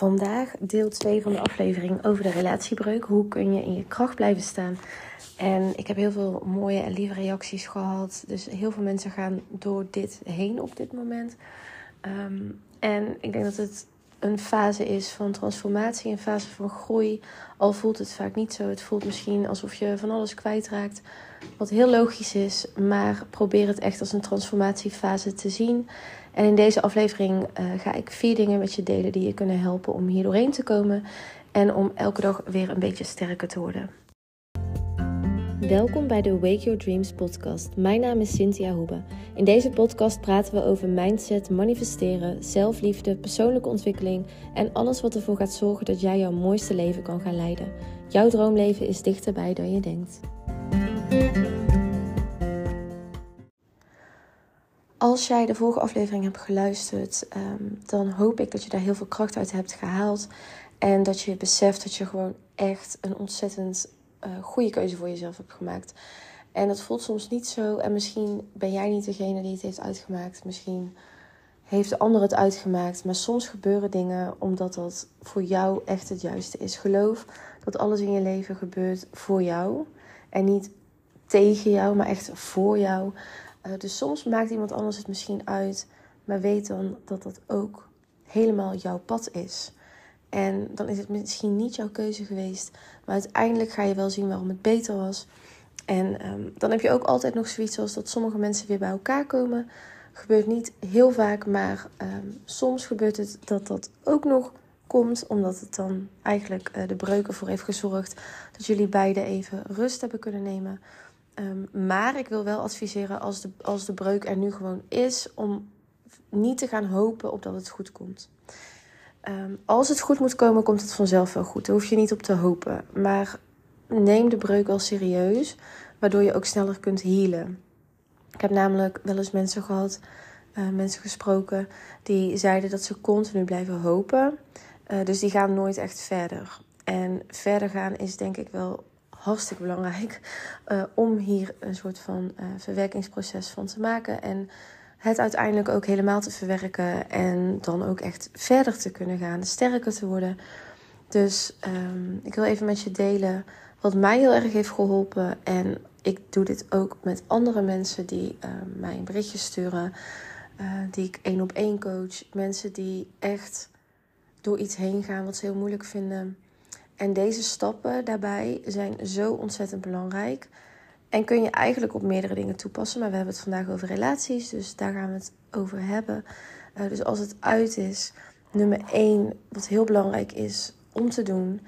Vandaag deel 2 van de aflevering over de relatiebreuk. Hoe kun je in je kracht blijven staan? En ik heb heel veel mooie en lieve reacties gehad. Dus heel veel mensen gaan door dit heen op dit moment. Ehm, en ik denk dat het een fase is van transformatie, een fase van groei. Al voelt het vaak niet zo. Het voelt misschien alsof je van alles kwijtraakt. Wat heel logisch is, maar probeer het echt als een transformatiefase te zien. En in deze aflevering uh, ga ik vier dingen met je delen die je kunnen helpen om hier doorheen te komen en om elke dag weer een beetje sterker te worden. Welkom bij de Wake Your Dreams podcast. Mijn naam is Cynthia Hoebe. In deze podcast praten we over mindset, manifesteren, zelfliefde, persoonlijke ontwikkeling en alles wat ervoor gaat zorgen dat jij jouw mooiste leven kan gaan leiden. Jouw droomleven is dichterbij dan je denkt. Als jij de vorige aflevering hebt geluisterd, ehm, dan hoop ik dat je daar heel veel kracht uit hebt gehaald. En dat je beseft dat je gewoon echt een ontzettend uh, goede keuze voor jezelf hebt gemaakt. En dat voelt soms niet zo. En misschien ben jij niet degene die het heeft uitgemaakt. Misschien heeft de ander het uitgemaakt. Maar soms gebeuren dingen omdat dat voor jou echt het juiste is. Geloof dat alles in je leven gebeurt voor jou. En niet tegen jou, maar echt voor jou. Uh, dus soms maakt iemand anders het misschien uit, maar weet dan dat dat ook helemaal jouw pad is. En dan is het misschien niet jouw keuze geweest, maar uiteindelijk ga je wel zien waarom het beter was. En um, dan heb je ook altijd nog zoiets als dat sommige mensen weer bij elkaar komen. Gebeurt niet heel vaak, maar um, soms gebeurt het dat dat ook nog komt, omdat het dan eigenlijk uh, de breuken voor heeft gezorgd dat jullie beiden even rust hebben kunnen nemen. Um, maar ik wil wel adviseren als de, als de breuk er nu gewoon is, om niet te gaan hopen op dat het goed komt. Um, als het goed moet komen, komt het vanzelf wel goed. Daar hoef je niet op te hopen. Maar neem de breuk wel serieus, waardoor je ook sneller kunt healen. Ik heb namelijk wel eens mensen gehad, uh, mensen gesproken, die zeiden dat ze continu blijven hopen. Uh, dus die gaan nooit echt verder. En verder gaan is denk ik wel hartstikke belangrijk uh, om hier een soort van uh, verwerkingsproces van te maken. En het uiteindelijk ook helemaal te verwerken. En dan ook echt verder te kunnen gaan, sterker te worden. Dus um, ik wil even met je delen wat mij heel erg heeft geholpen. En ik doe dit ook met andere mensen die uh, mij een berichtje sturen. die ik één op één coach. Mensen die echt door iets heen gaan wat ze heel moeilijk vinden. En deze stappen daarbij zijn zo ontzettend belangrijk. En kun je eigenlijk op meerdere dingen toepassen. Maar we hebben het vandaag over relaties, dus daar gaan we het over hebben. Uh, dus als het uit is, nummer 1, wat heel belangrijk is om te doen,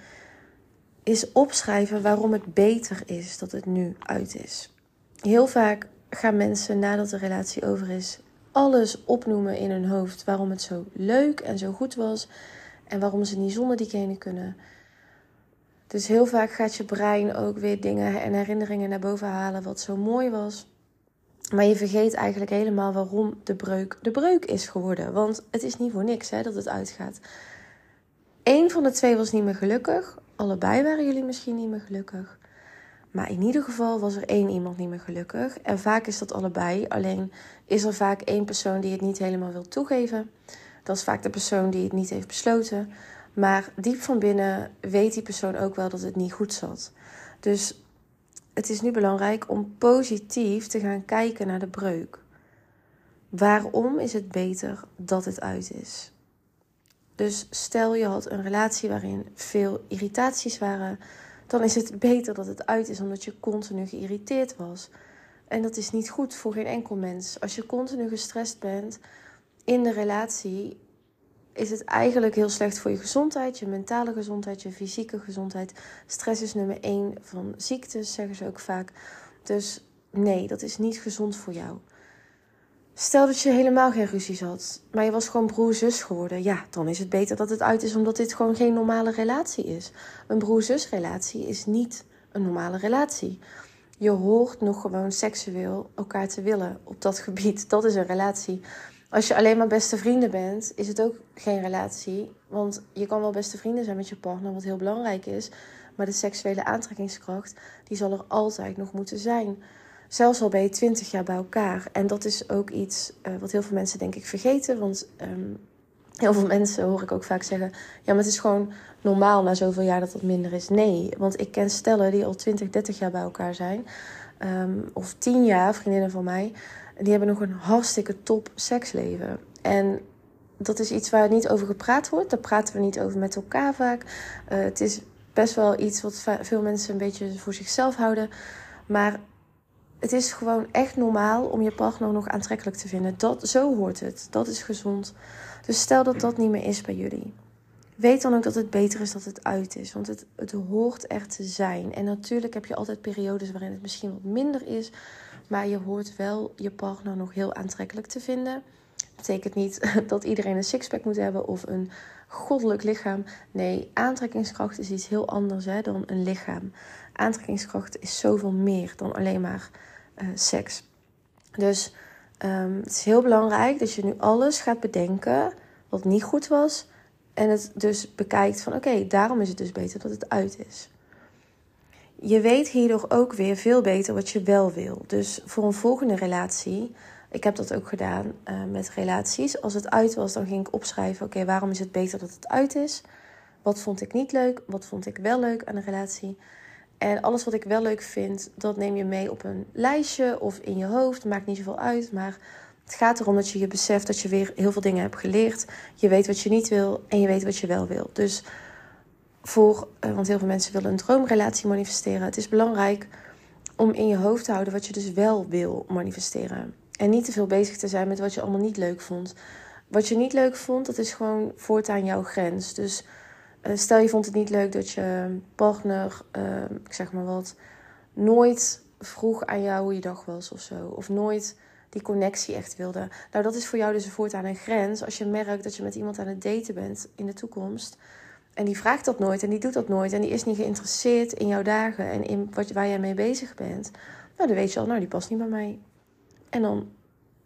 is opschrijven waarom het beter is dat het nu uit is. Heel vaak gaan mensen nadat de relatie over is, alles opnoemen in hun hoofd waarom het zo leuk en zo goed was. En waarom ze niet zonder diegene kunnen. Dus heel vaak gaat je brein ook weer dingen en herinneringen naar boven halen wat zo mooi was. Maar je vergeet eigenlijk helemaal waarom de breuk de breuk is geworden. Want het is niet voor niks hè, dat het uitgaat. Eén van de twee was niet meer gelukkig. Allebei waren jullie misschien niet meer gelukkig. Maar in ieder geval was er één iemand niet meer gelukkig. En vaak is dat allebei. Alleen is er vaak één persoon die het niet helemaal wil toegeven. Dat is vaak de persoon die het niet heeft besloten. Maar diep van binnen weet die persoon ook wel dat het niet goed zat. Dus het is nu belangrijk om positief te gaan kijken naar de breuk. Waarom is het beter dat het uit is? Dus stel je had een relatie waarin veel irritaties waren, dan is het beter dat het uit is omdat je continu geïrriteerd was. En dat is niet goed voor geen enkel mens. Als je continu gestrest bent in de relatie, is het eigenlijk heel slecht voor je gezondheid, je mentale gezondheid, je fysieke gezondheid. Stress is nummer één van ziektes, zeggen ze ook vaak. Dus nee, dat is niet gezond voor jou. Stel dat je helemaal geen ruzies had, maar je was gewoon broer-zus geworden. Ja, dan is het beter dat het uit is, omdat dit gewoon geen normale relatie is. Een broer-zus relatie is niet een normale relatie. Je hoort nog gewoon seksueel elkaar te willen op dat gebied. Dat is een relatie. Als je alleen maar beste vrienden bent, is het ook geen relatie. Want je kan wel beste vrienden zijn met je partner, wat heel belangrijk is. Maar de seksuele aantrekkingskracht, die zal er altijd nog moeten zijn. Zelfs al ben je twintig jaar bij elkaar. En dat is ook iets uh, wat heel veel mensen denk ik vergeten. Want um, Heel veel mensen hoor ik ook vaak zeggen: ja, maar het is gewoon normaal na zoveel jaar dat dat minder is. Nee, want ik ken stellen die al 20, 30 jaar bij elkaar zijn, ehm, of 10 jaar, vriendinnen van mij, die hebben nog een hartstikke top seksleven. En dat is iets waar niet over gepraat wordt. Daar praten we niet over met elkaar vaak. Uh, het is best wel iets wat veel mensen een beetje voor zichzelf houden. Maar het is gewoon echt normaal om je partner nog aantrekkelijk te vinden. Dat, zo hoort het. Dat is gezond. Dus stel dat dat niet meer is bij jullie. Weet dan ook dat het beter is dat het uit is. Want het, het hoort er te zijn. En natuurlijk heb je altijd periodes waarin het misschien wat minder is. Maar je hoort wel je partner nog heel aantrekkelijk te vinden. Betekent niet dat iedereen een sixpack moet hebben of een goddelijk lichaam. Nee, aantrekkingskracht is iets heel anders hè, dan een lichaam. Aantrekkingskracht is zoveel meer dan alleen maar uh, seks. Dus um, het is heel belangrijk dat je nu alles gaat bedenken wat niet goed was. En het dus bekijkt van oké, daarom is het dus beter dat het uit is. Je weet hierdoor ook weer veel beter wat je wel wil. Dus voor een volgende relatie, ik heb dat ook gedaan uh, met relaties. Als het uit was, dan ging ik opschrijven: oké, waarom is het beter dat het uit is? Wat vond ik niet leuk? Wat vond ik wel leuk aan de relatie? En alles wat ik wel leuk vind, dat neem je mee op een lijstje of in je hoofd. Maakt niet zoveel uit. Maar het gaat erom dat je je beseft dat je weer heel veel dingen hebt geleerd. Je weet wat je niet wil en je weet wat je wel wil. Dus voor, eh, want heel veel mensen willen een droomrelatie manifesteren. Het is belangrijk om in je hoofd te houden wat je dus wel wil manifesteren. En niet te veel bezig te zijn met wat je allemaal niet leuk vond. Wat je niet leuk vond, dat is gewoon voortaan jouw grens. Dus eh, stel je vond het niet leuk dat je partner, uh, ik zeg maar wat, nooit vroeg aan jou hoe je dag was of zo. Of nooit die connectie echt wilde. Nou, dat is voor jou dus voortaan een grens. Als je merkt dat je met iemand aan het daten bent in de toekomst. En die vraagt dat nooit en die doet dat nooit. En die is niet geïnteresseerd in jouw dagen en in wat, waar jij mee bezig bent. Nou, dan weet je al, nou, die past niet bij mij. En dan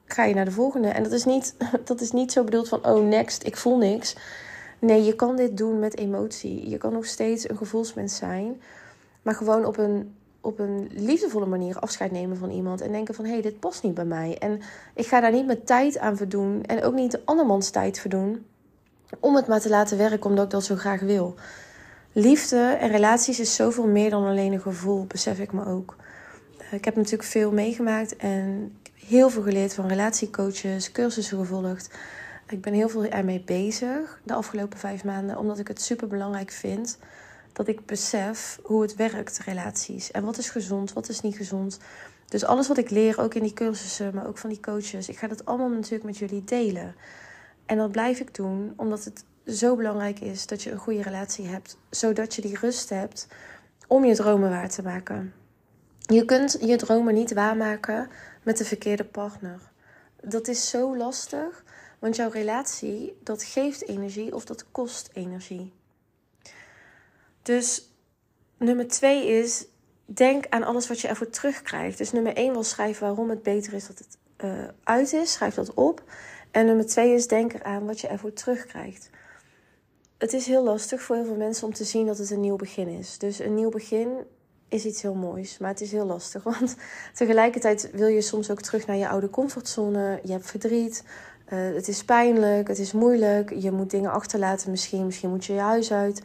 ga je naar de volgende. En dat is niet, dat is niet zo bedoeld van, oh, next, ik voel niks. Nee, je kan dit doen met emotie. Je kan nog steeds een gevoelsmens zijn. Maar gewoon op een, op een liefdevolle manier afscheid nemen van iemand. En denken van, hé, hey, dit past niet bij mij. En ik ga daar niet mijn tijd aan verdoen. En ook niet de andermans tijd verdoen. Om het maar te laten werken, omdat ik dat zo graag wil. Liefde en relaties is zoveel meer dan alleen een gevoel, besef ik me ook. Ik heb natuurlijk veel meegemaakt en heel veel geleerd van relatiecoaches, cursussen gevolgd. Ik ben heel veel ermee bezig de afgelopen vijf maanden, omdat ik het super belangrijk vind dat ik besef hoe het werkt, relaties. En wat is gezond, wat is niet gezond. Dus alles wat ik leer, ook in die cursussen, maar ook van die coaches, ik ga dat allemaal natuurlijk met jullie delen. En dat blijf ik doen, omdat het zo belangrijk is dat je een goede relatie hebt, zodat je die rust hebt om je dromen waar te maken. Je kunt je dromen niet waarmaken met de verkeerde partner. Dat is zo lastig. Want jouw relatie, dat geeft energie of dat kost energie. Dus nummer twee is, denk aan alles wat je ervoor terugkrijgt. Dus nummer één was schrijven waarom het beter is dat het uh, uit is. Schrijf dat op. En nummer twee is, denk eraan wat je ervoor terugkrijgt. Het is heel lastig voor heel veel mensen om te zien dat het een nieuw begin is. Dus een nieuw begin is iets heel moois, maar het is heel lastig. Want tegelijkertijd wil je soms ook terug naar je oude comfortzone. Je hebt verdriet, uh, het is pijnlijk, het is moeilijk. Je moet dingen achterlaten misschien. Misschien moet je je huis uit.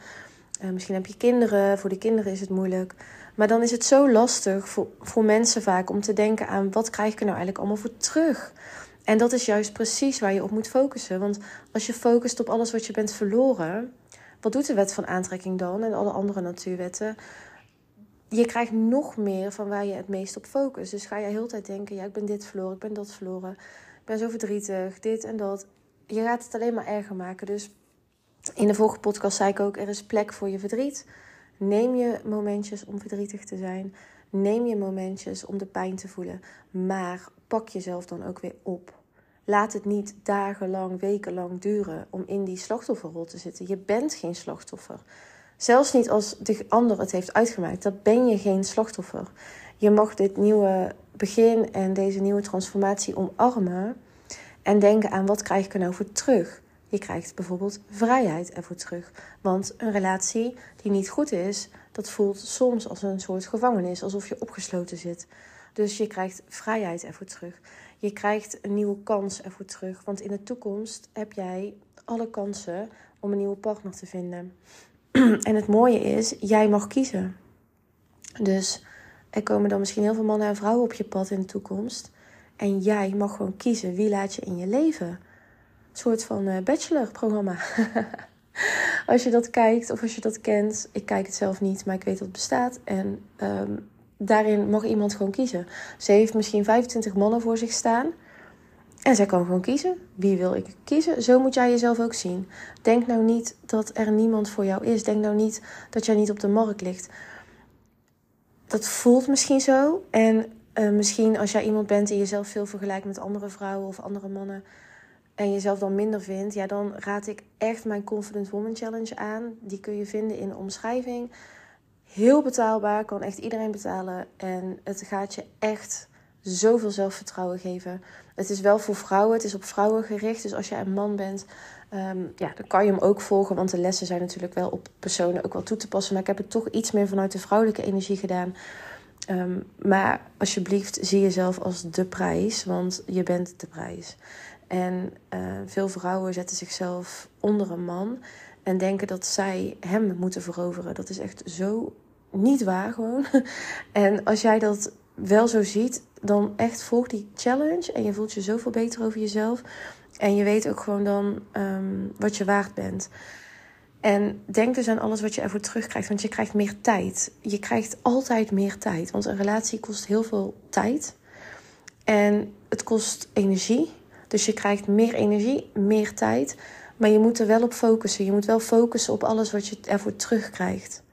Uh, misschien heb je kinderen. Voor de kinderen is het moeilijk. Maar dan is het zo lastig voor, voor mensen vaak om te denken aan... wat krijg ik er nou eigenlijk allemaal voor terug? En dat is juist precies waar je op moet focussen. Want als je focust op alles wat je bent verloren... wat doet de wet van aantrekking dan en alle andere natuurwetten je krijgt nog meer van waar je het meest op focust. Dus ga je heel tijd denken: ja, ik ben dit verloren, ik ben dat verloren ik ben zo verdrietig, dit en dat. Je gaat het alleen maar erger maken. Dus in de vorige podcast zei ik ook: er is plek voor je verdriet. Neem je momentjes om verdrietig te zijn. Neem je momentjes om de pijn te voelen. Maar pak jezelf dan ook weer op. Laat het niet dagenlang, wekenlang duren om in die slachtofferrol te zitten. Je bent geen slachtoffer. Zelfs niet als de ander het heeft uitgemaakt. Dan ben je geen slachtoffer. Je mag dit nieuwe begin en deze nieuwe transformatie omarmen. En denken aan wat krijg ik er nou voor terug. Je krijgt bijvoorbeeld vrijheid ervoor terug. Want een relatie die niet goed is, dat voelt soms als een soort gevangenis, alsof je opgesloten zit. Dus je krijgt vrijheid ervoor terug. Je krijgt een nieuwe kans ervoor terug. Want in de toekomst heb jij alle kansen om een nieuwe partner te vinden. en het mooie is, jij mag kiezen. Dus er komen dan misschien heel veel mannen en vrouwen op je pad in de toekomst. En jij mag gewoon kiezen wie laat je in je leven. Een soort van uh, bachelorprogramma. als je dat kijkt of als je dat kent. Ik kijk het zelf niet, maar ik weet dat het bestaat. En ehm, daarin mag iemand gewoon kiezen. Ze heeft misschien 25 mannen voor zich staan. En zij kan gewoon kiezen. Wie wil ik kiezen? Zo moet jij jezelf ook zien. Denk nou niet dat er niemand voor jou is. Denk nou niet dat jij niet op de markt ligt. Dat voelt misschien zo. En uh, misschien als jij iemand bent die jezelf veel vergelijkt met andere vrouwen of andere mannen. En jezelf dan minder vindt. Ja, dan raad ik echt mijn Confident Woman Challenge aan. Die kun je vinden in de omschrijving. Heel betaalbaar, kan echt iedereen betalen. En het gaat je echt zoveel zelfvertrouwen geven. Het is wel voor vrouwen, het is op vrouwen gericht. Dus als jij een man bent, ehm, ja, dan kan je hem ook volgen. Want de lessen zijn natuurlijk wel op personen ook wel toe te passen. Maar ik heb het toch iets meer vanuit de vrouwelijke energie gedaan. Ehm, maar alsjeblieft, zie jezelf als de prijs, want je bent de prijs. En uh, veel vrouwen zetten zichzelf onder een man en denken dat zij hem moeten veroveren. Dat is echt zo niet waar gewoon. En als jij dat wel zo ziet, dan echt volg die challenge. En je voelt je zoveel beter over jezelf. En je weet ook gewoon dan um, wat je waard bent. En denk dus aan alles wat je ervoor terugkrijgt. Want je krijgt meer tijd. Je krijgt altijd meer tijd. Want een relatie kost heel veel tijd. En het kost energie. Dus je krijgt meer energie, meer tijd. Maar je moet er wel op focussen. Je moet wel focussen op alles wat je ervoor terugkrijgt.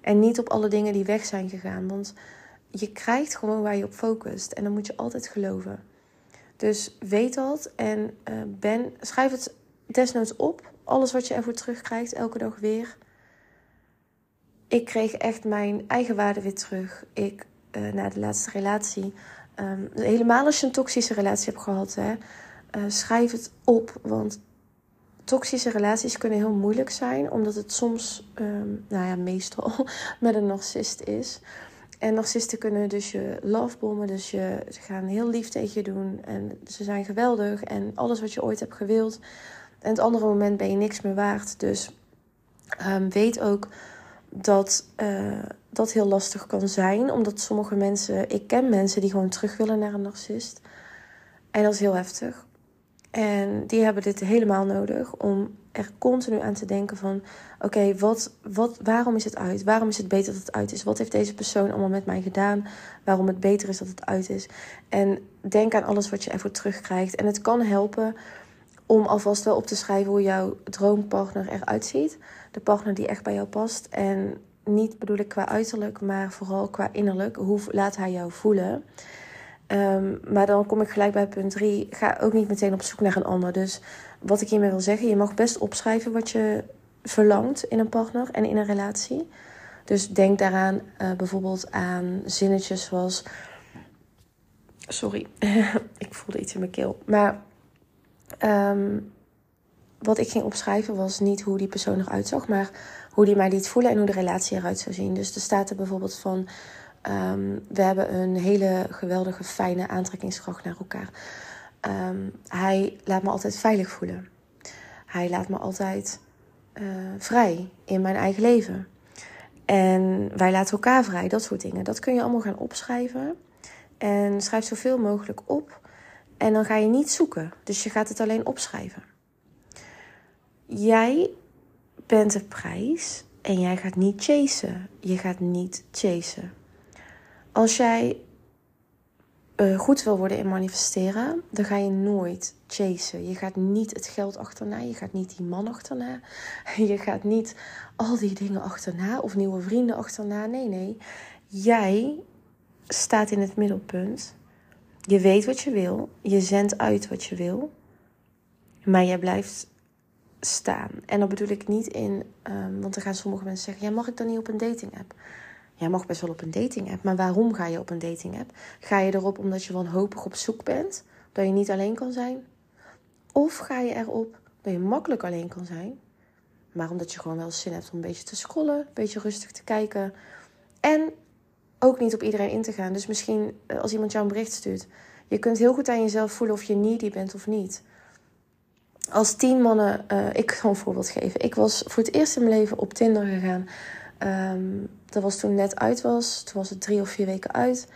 En niet op alle dingen die weg zijn gegaan. Want je krijgt gewoon waar je op focust. En dan moet je altijd geloven. Dus weet dat en uh, ben, schrijf het desnoods op. Alles wat je ervoor terugkrijgt, elke dag weer. Ik kreeg echt mijn eigen waarde weer terug. Ik, uh, na de laatste relatie, um, helemaal als je een toxische relatie hebt gehad, hè, uh, schrijf het op. Want toxische relaties kunnen heel moeilijk zijn, omdat het soms, um, nou ja, meestal met een narcist is. En narcisten kunnen dus je lovebommen, dus je, ze gaan heel lief tegen je doen. En ze zijn geweldig en alles wat je ooit hebt gewild. En het andere moment ben je niks meer waard. Dus um, weet ook dat uh, dat heel lastig kan zijn. Omdat sommige mensen, ik ken mensen die gewoon terug willen naar een narcist. En dat is heel heftig. En die hebben dit helemaal nodig om er continu aan te denken van... oké, wat, wat, waarom is het uit? Waarom is het beter dat het uit is? Wat heeft deze persoon allemaal met mij gedaan? Waarom het beter is dat het uit is? En denk aan alles wat je ervoor terugkrijgt. En het kan helpen om alvast wel op te schrijven hoe jouw droompartner eruit ziet. De partner die echt bij jou past. En niet bedoel ik qua uiterlijk, maar vooral qua innerlijk. Hoe laat hij jou voelen? Um, maar dan kom ik gelijk bij punt 3. Ga ook niet meteen op zoek naar een ander. Dus wat ik hiermee wil zeggen, je mag best opschrijven wat je verlangt in een partner en in een relatie. Dus denk daaraan uh, bijvoorbeeld aan zinnetjes zoals. Sorry, ik voelde iets in mijn keel. Maar um, wat ik ging opschrijven was niet hoe die persoon eruit zag, maar hoe die mij liet voelen en hoe de relatie eruit zou zien. Dus er staat er bijvoorbeeld van Um, we hebben een hele geweldige, fijne aantrekkingskracht naar elkaar. Um, hij laat me altijd veilig voelen. Hij laat me altijd uh, vrij in mijn eigen leven. En wij laten elkaar vrij, dat soort dingen. Dat kun je allemaal gaan opschrijven. En schrijf zoveel mogelijk op. En dan ga je niet zoeken. Dus je gaat het alleen opschrijven. Jij bent de prijs en jij gaat niet chasen. Je gaat niet chasen. Als jij uh, goed wil worden in manifesteren, dan ga je nooit chasen. Je gaat niet het geld achterna, je gaat niet die man achterna, je gaat niet al die dingen achterna of nieuwe vrienden achterna. Nee, nee. Jij staat in het middelpunt. Je weet wat je wil, je zendt uit wat je wil, maar jij blijft staan. En dat bedoel ik niet in, um, want dan gaan sommige mensen zeggen: ja, mag ik dan niet op een dating app? Jij mag best wel op een dating app, maar waarom ga je op een dating app? Ga je erop omdat je wanhopig op zoek bent, dat je niet alleen kan zijn? Of ga je erop dat je makkelijk alleen kan zijn, maar omdat je gewoon wel zin hebt om een beetje te scrollen, een beetje rustig te kijken en ook niet op iedereen in te gaan. Dus misschien eh, als iemand jou een bericht stuurt, Je kunt heel goed aan jezelf voelen of je needy bent of niet. Als tien mannen, uh, ik ga een voorbeeld geven. Ik was voor het eerst in mijn leven op Tinder gegaan. Um, dat was toen net uit was. Toen was het drie of vier weken uit.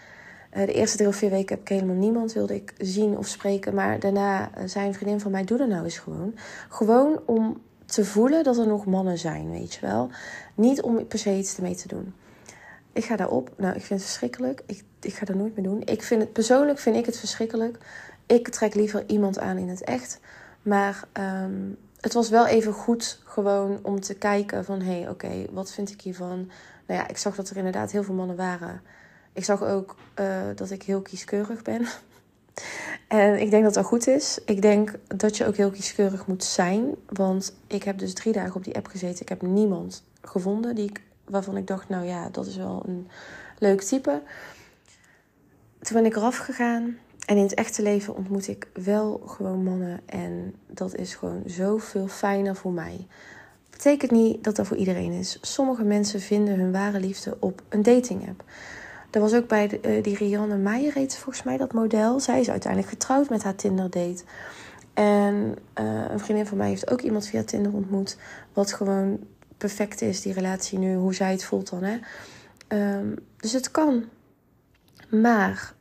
Uh, de eerste drie of vier weken heb ik helemaal niemand wilde ik zien of spreken. Maar daarna uh, zei een vriendin van mij, doe dat nou eens gewoon. Gewoon om te voelen dat er nog mannen zijn, weet je wel. Niet om per se iets ermee te doen. Ik ga daarop. Nou, ik vind het verschrikkelijk. Ik, ik ga dat nooit meer doen. Ik vind het, persoonlijk vind ik het verschrikkelijk. Ik trek liever iemand aan in het echt. Maar um, het was wel even goed gewoon om te kijken van... hé, hey, oké, wat vind ik hiervan? Nou ja, ik zag dat er inderdaad heel veel mannen waren. Ik zag ook uh, dat ik heel kieskeurig ben. en ik denk dat dat goed is. Ik denk dat je ook heel kieskeurig moet zijn. Want ik heb dus drie dagen op die app gezeten. Ik heb niemand gevonden die ik, waarvan ik dacht... nou ja, dat is wel een leuk type. Toen ben ik eraf gegaan. En in het echte leven ontmoet ik wel gewoon mannen. En dat is gewoon zoveel fijner voor mij. Betekent niet dat dat voor iedereen is. Sommige mensen vinden hun ware liefde op een dating app. Dat was ook bij de, uh, die Rianne Meijer, heet volgens mij dat model. Zij is uiteindelijk getrouwd met haar Tinder date. En uh, een vriendin van mij heeft ook iemand via Tinder ontmoet. Wat gewoon perfect is, die relatie nu, hoe zij het voelt dan. Hè? Um, dus het kan. Maar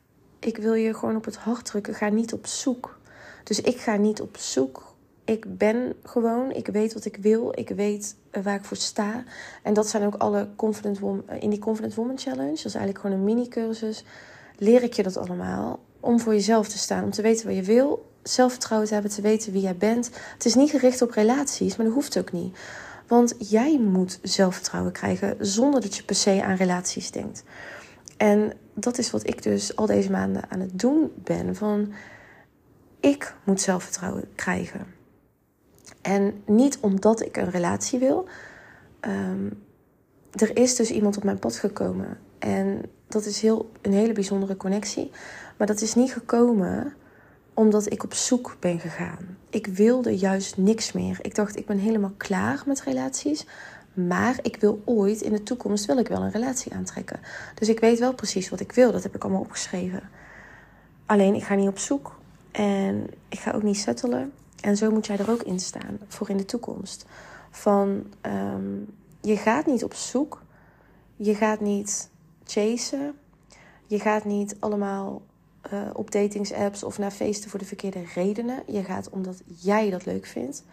ik wil je gewoon op het hart drukken. Ga niet op zoek. Dus ik ga niet op zoek. Ik ben gewoon. Ik weet wat ik wil. Ik weet eh, waar ik voor sta. En dat zijn ook alle Confident Woman, eh, in die Confident Woman Challenge. Dat is eigenlijk gewoon een mini-cursus. Leer ik je dat allemaal. Om voor jezelf te staan. Om te weten wat je wil. Zelfvertrouwen te hebben. Te weten wie jij bent. Het is niet gericht op relaties. Maar dat hoeft ook niet. Want jij moet zelfvertrouwen krijgen. Zonder dat je per se aan relaties denkt. En dat is wat ik dus al deze maanden aan het doen ben. Van ik moet zelfvertrouwen krijgen. En niet omdat ik een relatie wil. Um, er is dus iemand op mijn pad gekomen. En dat is heel, een hele bijzondere connectie. Maar dat is niet gekomen omdat ik op zoek ben gegaan. Ik wilde juist niks meer. Ik dacht, ik ben helemaal klaar met relaties. Maar ik wil ooit in de toekomst wil ik wel een relatie aantrekken. Dus ik weet wel precies wat ik wil. Dat heb ik allemaal opgeschreven. Alleen ik ga niet op zoek. En ik ga ook niet settelen. En zo moet jij er ook in staan voor in de toekomst. Van um, je gaat niet op zoek. Je gaat niet chasen. Je gaat niet allemaal uh, op datingsapps of naar feesten voor de verkeerde redenen. Je gaat omdat jij dat leuk vindt.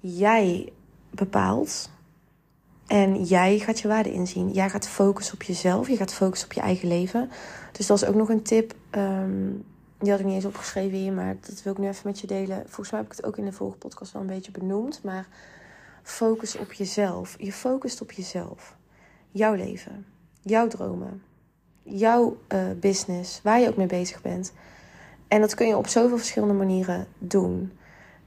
Jij bepaalt en jij gaat je waarde inzien. Jij gaat focussen op jezelf. Je gaat focussen op je eigen leven. Dus dat is ook nog een tip. Um, die had ik niet eens opgeschreven hier, maar dat wil ik nu even met je delen. Volgens mij heb ik het ook in de vorige podcast wel een beetje benoemd. Maar focus op jezelf. Je focust op jezelf. Jouw leven. Jouw dromen. Jouw uh, business. Waar je ook mee bezig bent. En dat kun je op zoveel verschillende manieren doen.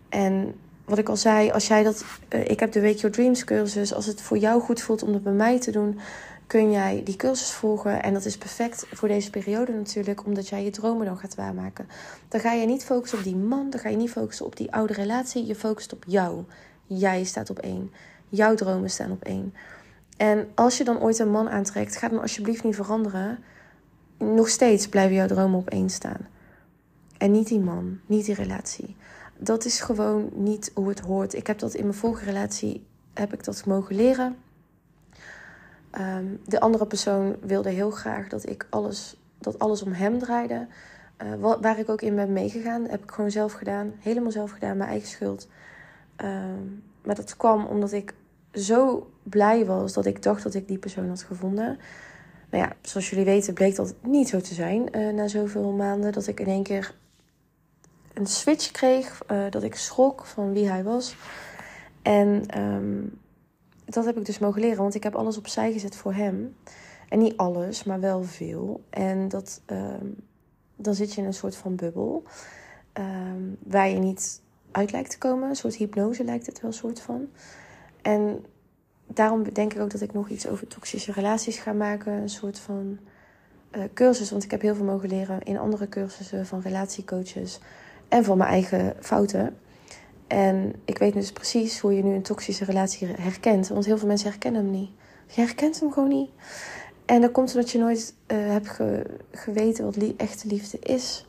En wat ik al zei, als jij dat. Uh, ik heb de Wake Your Dreams cursus. Als het voor jou goed voelt om dat bij mij te doen, kun jij die cursus volgen. En dat is perfect voor deze periode natuurlijk, omdat jij je dromen dan gaat waarmaken. Dan ga je niet focussen op die man, dan ga je niet focussen op die oude relatie. Je focust op jou. Jij staat op één. Jouw dromen staan op één. En als je dan ooit een man aantrekt, ga dan alsjeblieft niet veranderen. Nog steeds blijven jouw dromen op één staan. En niet die man, niet die relatie dat is gewoon niet hoe het hoort. Ik heb dat in mijn vorige relatie heb ik dat mogen leren. Um, de andere persoon wilde heel graag dat ik alles, dat alles om hem draaide. Uh, waar ik ook in ben meegegaan, heb ik gewoon zelf gedaan. Helemaal zelf gedaan, mijn eigen schuld. Um, maar dat kwam omdat ik zo blij was dat ik dacht dat ik die persoon had gevonden. Nou ja, zoals jullie weten bleek dat niet zo te zijn uh, na zoveel maanden. Dat ik in één keer een switch kreeg. Uh, dat ik schrok van wie hij was. En um, dat heb ik dus mogen leren. Want ik heb alles opzij gezet voor hem. En niet alles, maar wel veel. En dat, um, dan zit je in een soort van bubbel. Um, waar je niet uit lijkt te komen. Een soort hypnose lijkt het wel, een soort van. En daarom denk ik ook dat ik nog iets over toxische relaties ga maken. Een soort van uh, cursus. Want ik heb heel veel mogen leren in andere cursussen van relatiecoaches. En van mijn eigen fouten. En ik weet dus precies hoe je nu een toxische relatie herkent. Want heel veel mensen herkennen hem niet. Je herkent hem gewoon niet. En dat komt omdat je nooit uh, hebt ge geweten wat echte liefde is.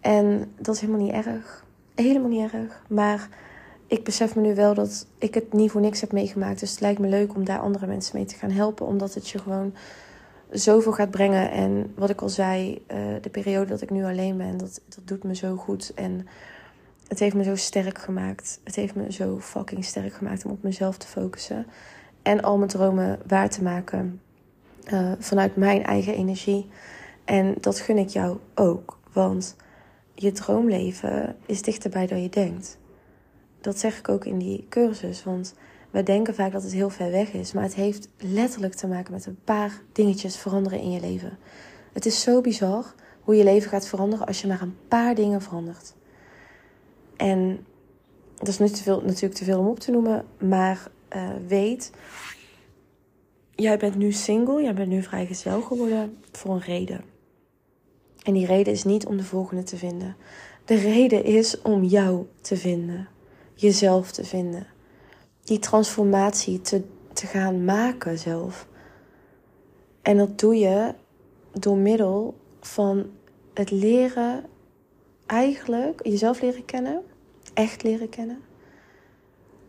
En dat is helemaal niet erg. Helemaal niet erg. Maar ik besef me nu wel dat ik het niet voor niks heb meegemaakt. Dus het lijkt me leuk om daar andere mensen mee te gaan helpen. Omdat het je gewoon zoveel gaat brengen. En wat ik al zei, uh, de periode dat ik nu alleen ben, dat, dat doet me zo goed. En het heeft me zo sterk gemaakt. Het heeft me zo fucking sterk gemaakt om op mezelf te focussen. En al mijn dromen waar te maken. Uh, vanuit mijn eigen energie. En dat gun ik jou ook. Want je droomleven is dichterbij dan je denkt. Dat zeg ik ook in die cursus. Want we denken vaak dat het heel ver weg is. Maar het heeft letterlijk te maken met een paar dingetjes veranderen in je leven. Het is zo bizar hoe je leven gaat veranderen als je maar een paar dingen verandert. En dat is niet te veel, natuurlijk te veel om op te noemen. Maar uh, weet, jij bent nu single, jij bent nu vrijgezel geworden voor een reden. En die reden is niet om de volgende te vinden. De reden is om jou te vinden. Jezelf te vinden. Die transformatie te, te gaan maken zelf. En dat doe je door middel van het leren, eigenlijk jezelf leren kennen, echt leren kennen.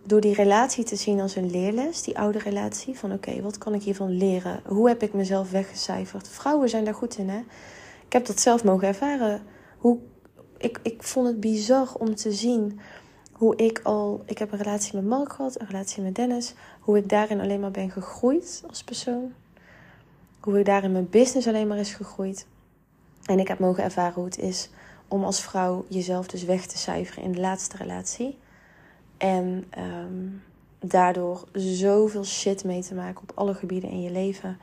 Door die relatie te zien als een leerles, die oude relatie, van oké, wat kan ik hiervan leren? Hoe heb ik mezelf weggecijferd? Vrouwen zijn daar goed in, hè? Ik heb dat zelf mogen ervaren. Hoe, ik, ik vond het bizar om te zien hoe ik al. Ik heb een relatie met Mark gehad, een relatie met Dennis. Hoe ik daarin alleen maar ben gegroeid als persoon. Hoe ik daarin mijn business alleen maar is gegroeid. En ik heb mogen ervaren hoe het is om als vrouw jezelf dus weg te cijferen in de laatste relatie. En um, daardoor zoveel shit mee te maken op alle gebieden in je leven.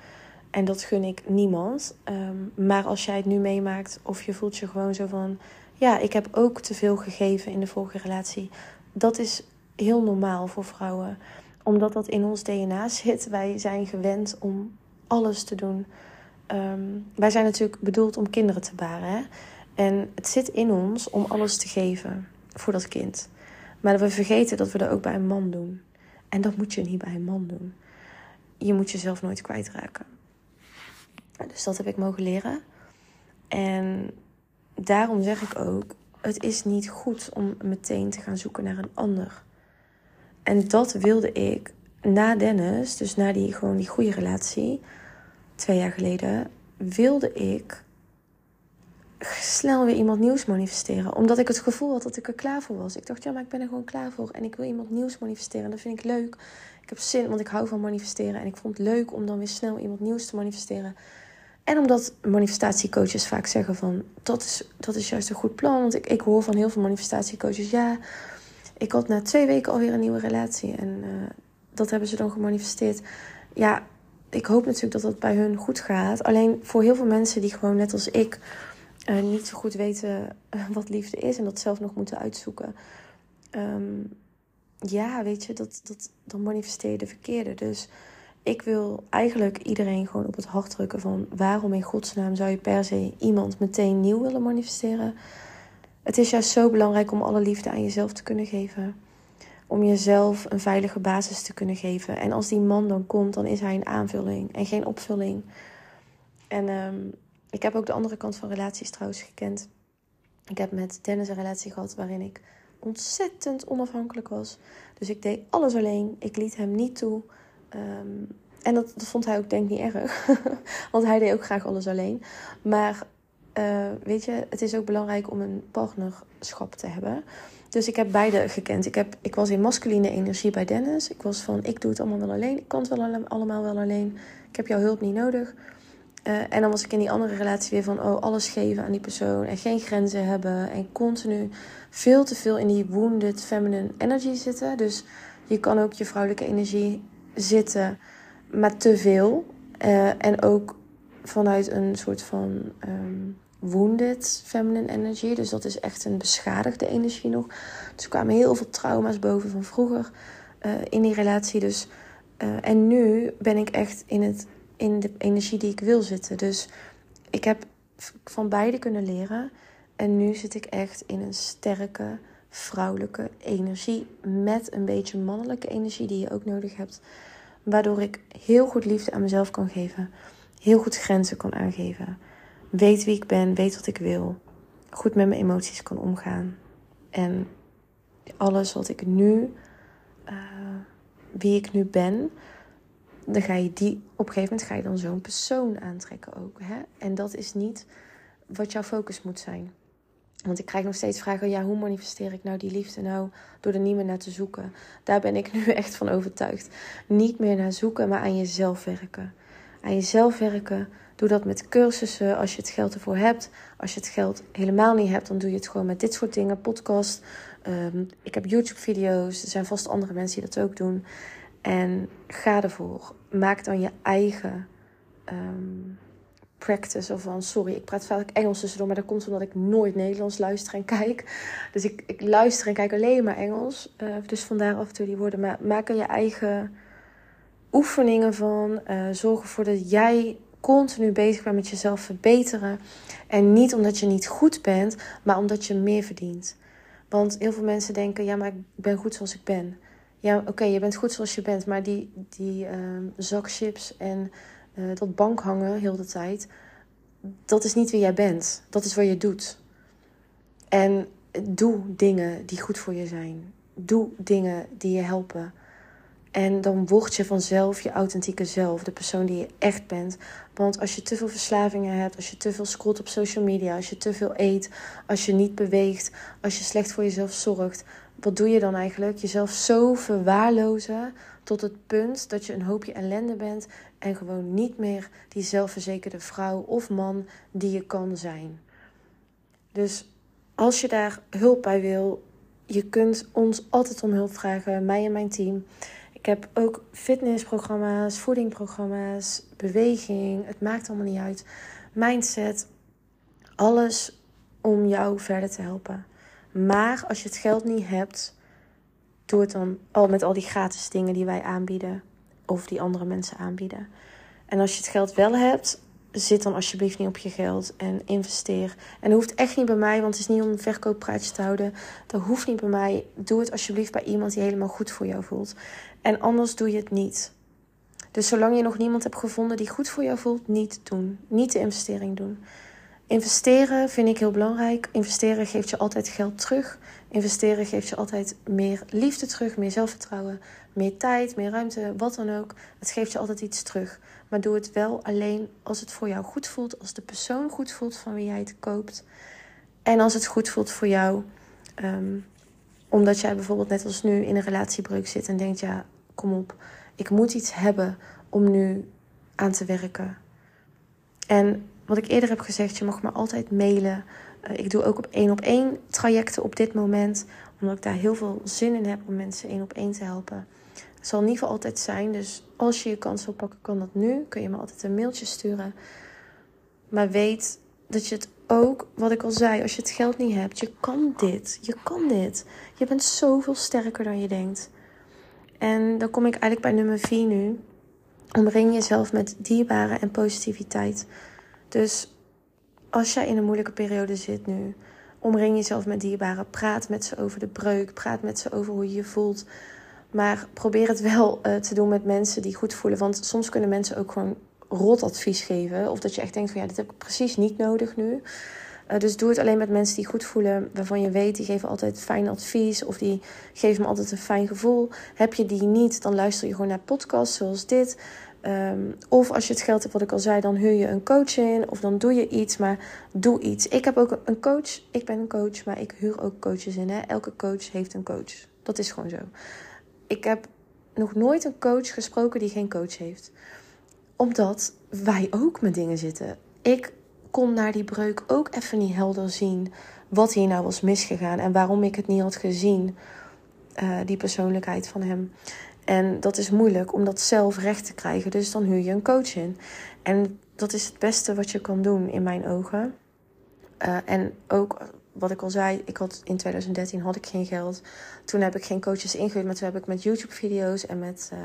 En dat gun ik niemand. Um, maar als jij het nu meemaakt of je voelt je gewoon zo van... Ja, ik heb ook te veel gegeven in de vorige relatie. Dat is heel normaal voor vrouwen. Omdat dat in ons DNA zit. Wij zijn gewend om alles te doen. Um, wij zijn natuurlijk bedoeld om kinderen te baren. Hè? En het zit in ons om alles te geven voor dat kind. Maar we vergeten dat we dat ook bij een man doen. En dat moet je niet bij een man doen. Je moet jezelf nooit kwijtraken. Dus dat heb ik mogen leren. En daarom zeg ik ook: het is niet goed om meteen te gaan zoeken naar een ander. En dat wilde ik na Dennis, dus na die, gewoon die goede relatie, twee jaar geleden, wilde ik snel weer iemand nieuws manifesteren. Omdat ik het gevoel had dat ik er klaar voor was. Ik dacht, ja, maar ik ben er gewoon klaar voor. En ik wil iemand nieuws manifesteren. Dat vind ik leuk. Ik heb zin, want ik hou van manifesteren. En ik vond het leuk om dan weer snel iemand nieuws te manifesteren. En omdat manifestatiecoaches vaak zeggen van dat is, dat is juist een goed plan. Want ik, ik hoor van heel veel manifestatiecoaches, ja, ik had na twee weken alweer een nieuwe relatie. En uh, dat hebben ze dan gemanifesteerd. Ja, ik hoop natuurlijk dat dat bij hun goed gaat. Alleen voor heel veel mensen die gewoon net als ik uh, niet zo goed weten eh, wat liefde is en dat zelf nog moeten uitzoeken. Um, ja, weet je, dat, dat, dan manifesteer je de verkeerde. Dus ik wil eigenlijk iedereen gewoon op het hart drukken van waarom in godsnaam zou je per se iemand meteen nieuw willen manifesteren. Het is juist zo belangrijk om alle liefde aan jezelf te kunnen geven. Om jezelf een veilige basis te kunnen geven. En als die man dan komt, dan is hij een aanvulling en geen opvulling. En um, ik heb ook de andere kant van relaties trouwens gekend. Ik heb met Dennis een relatie gehad waarin ik ontzettend onafhankelijk was. Dus ik deed alles alleen. Ik liet hem niet toe. Um, en dat, dat, vond hij ook denk ik niet erg. Want hij deed ook graag alles alleen. Maar uh, weet je, het is ook belangrijk om een partnerschap te hebben. Dus ik heb beide gekend. Ik, heb, ik was in masculine energie bij Dennis. Ik was van, ik doe het allemaal wel alleen. Ik kan het wel allemaal wel alleen. Ik heb jouw hulp niet nodig. Uh, en dan was ik in die andere relatie weer van, oh, alles geven aan die persoon. En geen grenzen hebben. En continu veel te veel in die wounded feminine energy zitten. Dus je kan ook je vrouwelijke energie zitten, maar te veel. Uh, en ook vanuit een soort van um, wounded feminine energy. Dus dat is echt een beschadigde energie nog. Dus er kwamen heel veel trauma's boven van vroeger uh, in die relatie. Dus, uh, en nu ben ik echt in, het, in de energie die ik wil zitten. Dus ik heb van beide kunnen leren. En nu zit ik echt in een sterke vrouwelijke energie. Met een beetje mannelijke energie die je ook nodig hebt. Waardoor ik heel goed liefde aan mezelf kan geven. Heel goed grenzen kan aangeven. Weet wie ik ben, weet wat ik wil. goed met mijn emoties kan omgaan. En alles wat ik nu, uh, wie ik nu ben, dan ga je die, op een gegeven moment ga je dan zo'n persoon aantrekken ook. Hè? En dat is niet wat jouw focus moet zijn. Want ik krijg nog steeds vragen: ja, hoe manifesteer ik nou die liefde? Nou, door er niet meer naar te zoeken. Daar ben ik nu echt van overtuigd. Niet meer naar zoeken, maar aan jezelf werken. Aan jezelf werken. Doe dat met cursussen als je het geld ervoor hebt. Als je het geld helemaal niet hebt, dan doe je het gewoon met dit soort dingen. Podcast. Ehm, ik heb YouTube-video's. Er zijn vast andere mensen die dat ook doen. En ga ervoor. Maak dan je eigen. Um, practice of van sorry, ik praat vaak Engels tussendoor, maar dat komt omdat ik nooit Nederlands luister en kijk. Dus ik, ik luister en kijk alleen maar Engels. Uh, dus vandaar af en toe die woorden. Maar maak er je eigen oefeningen van. Uh, zorg ervoor dat jij continu bezig bent met jezelf verbeteren. En niet omdat je niet goed bent, maar omdat je meer verdient. Want heel veel mensen denken, ja, maar ik ben goed zoals ik ben. Ja, oké, je bent goed zoals je bent, maar die, die uh, zak chips en dat bankhangen heel de tijd, dat is niet wie jij bent. Dat is wat je doet. En doe dingen die goed voor je zijn. Doe dingen die je helpen. En dan word je vanzelf je authentieke zelf, de persoon die je echt bent. Want als je te veel verslavingen hebt, als je te veel scrolt op social media, als je te veel eet, als je niet beweegt, als je slecht voor jezelf zorgt, wat doe je dan eigenlijk? Jezelf zo verwaarlozen tot het punt dat je een hoopje ellende bent en gewoon niet meer die zelfverzekerde vrouw of man die je kan zijn. Dus als je daar hulp bij wil, je kunt ons altijd om hulp vragen, mij en mijn team. Ik heb ook fitnessprogramma's, voedingprogramma's, beweging. Het maakt allemaal niet uit. Mindset. Alles om jou verder te helpen. Maar als je het geld niet hebt, doe het dan al met al die gratis dingen die wij aanbieden. Of die andere mensen aanbieden. En als je het geld wel hebt, zit dan alsjeblieft niet op je geld en investeer. En dat hoeft echt niet bij mij, want het is niet om een verkooppraatje te houden. Dat hoeft niet bij mij. Doe het alsjeblieft bij iemand die helemaal goed voor jou voelt. En anders doe je het niet. Dus zolang je nog niemand hebt gevonden die goed voor jou voelt, niet doen. Niet de investering doen. Investeren vind ik heel belangrijk. Investeren geeft je altijd geld terug. Investeren geeft je altijd meer liefde terug, meer zelfvertrouwen, meer tijd, meer ruimte, wat dan ook. Het geeft je altijd iets terug. Maar doe het wel alleen als het voor jou goed voelt, als de persoon goed voelt van wie jij het koopt. En als het goed voelt voor jou, ehm, omdat jij bijvoorbeeld net als nu in een relatiebreuk zit en denkt: ja, kom op, ik moet iets hebben om nu aan te werken. En wat ik eerder heb gezegd, je mag me altijd mailen. Uh, ik doe ook op één op één trajecten op dit moment, omdat ik daar heel veel zin in heb om mensen één op één te helpen. Het zal ieder geval altijd zijn, dus als je je kans wil pakken, kan dat nu. Kun je me altijd een mailtje sturen. Maar weet dat je het ook, wat ik al zei, als je het geld niet hebt, je kan dit. Je kan dit. Je bent zoveel sterker dan je denkt. En dan kom ik eigenlijk bij nummer 4 nu. Omring jezelf met dierbare en positiviteit. Dus als jij in een moeilijke periode zit nu, omring jezelf met dierbaren. Praat met ze over de breuk. Praat met ze over hoe je je voelt. Maar probeer het wel uh, te doen met mensen die goed voelen. Want soms kunnen mensen ook gewoon rot advies geven. Of dat je echt denkt van ja, dit heb ik precies niet nodig nu. Uh, dus doe het alleen met mensen die goed voelen. Waarvan je weet, die geven altijd fijn advies. Of die geven me altijd een fijn gevoel. Heb je die niet, dan luister je gewoon naar podcasts zoals dit. Um, of als je het geld hebt, wat ik al zei, dan huur je een coach in. Of dan doe je iets, maar doe iets. Ik heb ook een coach. Ik ben een coach, maar ik huur ook coaches in. Hè? Elke coach heeft een coach. Dat is gewoon zo. Ik heb nog nooit een coach gesproken die geen coach heeft. Omdat wij ook met dingen zitten. Ik kon naar die breuk ook even niet helder zien wat hier nou was misgegaan en waarom ik het niet had gezien. Uh, die persoonlijkheid van hem. En dat is moeilijk om dat zelf recht te krijgen. Dus dan huur je een coach in. En dat is het beste wat je kan doen in mijn ogen. Uh, en ook wat ik al zei, ik had in 2013 had ik geen geld. Toen heb ik geen coaches ingehuurd, maar toen heb ik met YouTube-video's en met uh,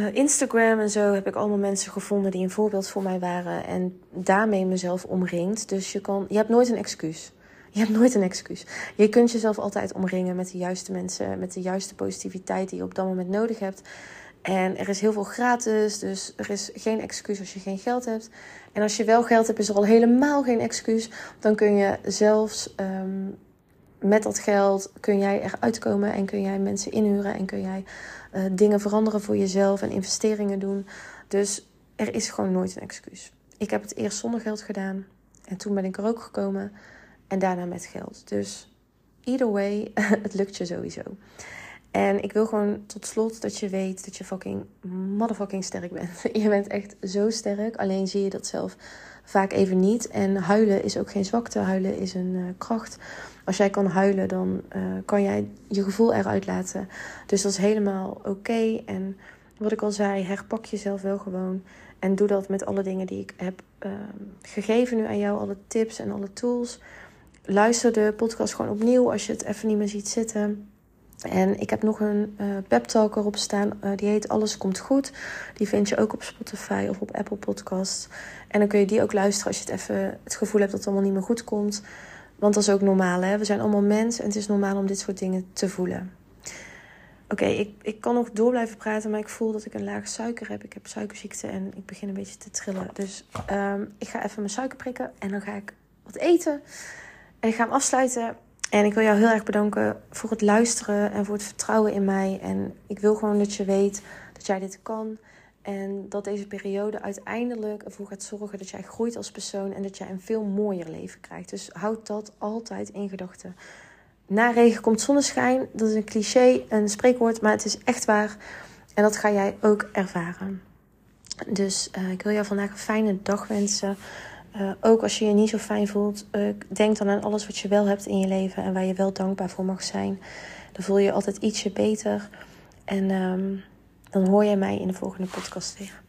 uh, Instagram en zo heb ik allemaal mensen gevonden die een voorbeeld voor mij waren en daarmee mezelf omringd. Dus je kan, je hebt nooit een excuus. Je hebt nooit een excuus. Je kunt jezelf altijd omringen met de juiste mensen, met de juiste positiviteit die je op dat moment nodig hebt. En er is heel veel gratis, dus er is geen excuus als je geen geld hebt. En als je wel geld hebt, is er al helemaal geen excuus. Dan kun je zelfs ehm, met dat geld kun jij eruit komen en kun jij mensen inhuren en kun jij uh, dingen veranderen voor jezelf en investeringen doen. Dus er is gewoon nooit een excuus. Ik heb het eerst zonder geld gedaan en toen ben ik er ook gekomen en daarna met geld. Dus either way, het lukt je sowieso. En ik wil gewoon tot slot dat je weet dat je fucking motherfucking sterk bent. Je bent echt zo sterk, alleen zie je dat zelf vaak even niet. En huilen is ook geen zwakte, huilen is een uh, kracht. Als jij kan huilen, dan uh, kan jij je gevoel eruit laten. Dus dat is helemaal oké. En wat ik al zei, herpak jezelf wel gewoon. En doe dat met alle dingen die ik heb uh, gegeven nu aan jou, alle tips en alle tools. Luister de podcast gewoon opnieuw als je het even niet meer ziet zitten. En ik heb nog een uh, pep talk erop staan. Uh, die heet Alles komt goed. Die vind je ook op Spotify of op Apple Podcasts. En dan kun je die ook luisteren als je het even het gevoel hebt dat het allemaal niet meer goed komt. Want dat is ook normaal. Hè? We zijn allemaal mensen en het is normaal om dit soort dingen te voelen. Oké, ik, ik kan nog door blijven praten, maar ik voel dat ik een laag suiker heb. Ik heb suikerziekte en ik begin een beetje te trillen. Dus um, ik ga even mijn suiker prikken en dan ga ik wat eten. En ik ga hem afsluiten. En ik wil jou heel erg bedanken voor het luisteren en voor het vertrouwen in mij. En ik wil gewoon dat je weet dat jij dit kan. En dat deze periode uiteindelijk ervoor gaat zorgen dat jij groeit als persoon en dat jij een veel mooier leven krijgt. Dus houd dat altijd in gedachten. Na regen komt zonneschijn. Dat is een cliché, een spreekwoord, maar het is echt waar. En dat ga jij ook ervaren. Dus uh, ik wil jou vandaag een fijne dag wensen. Uh, ook als je je niet zo fijn voelt, uh, denk dan aan alles wat je wel hebt in je leven en waar je wel dankbaar voor mag zijn. Dan voel je je altijd ietsje beter. En um, dan hoor je mij in de volgende podcast weer.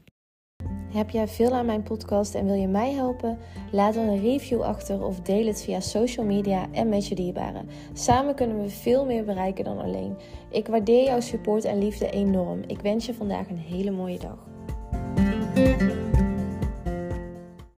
Heb jij veel aan mijn podcast en wil je mij helpen? Laat dan een review achter of deel het via social media en met je dierbaren. Samen kunnen we veel meer bereiken dan alleen. Ik waardeer jouw support en liefde enorm. Ik wens je vandaag een hele mooie dag.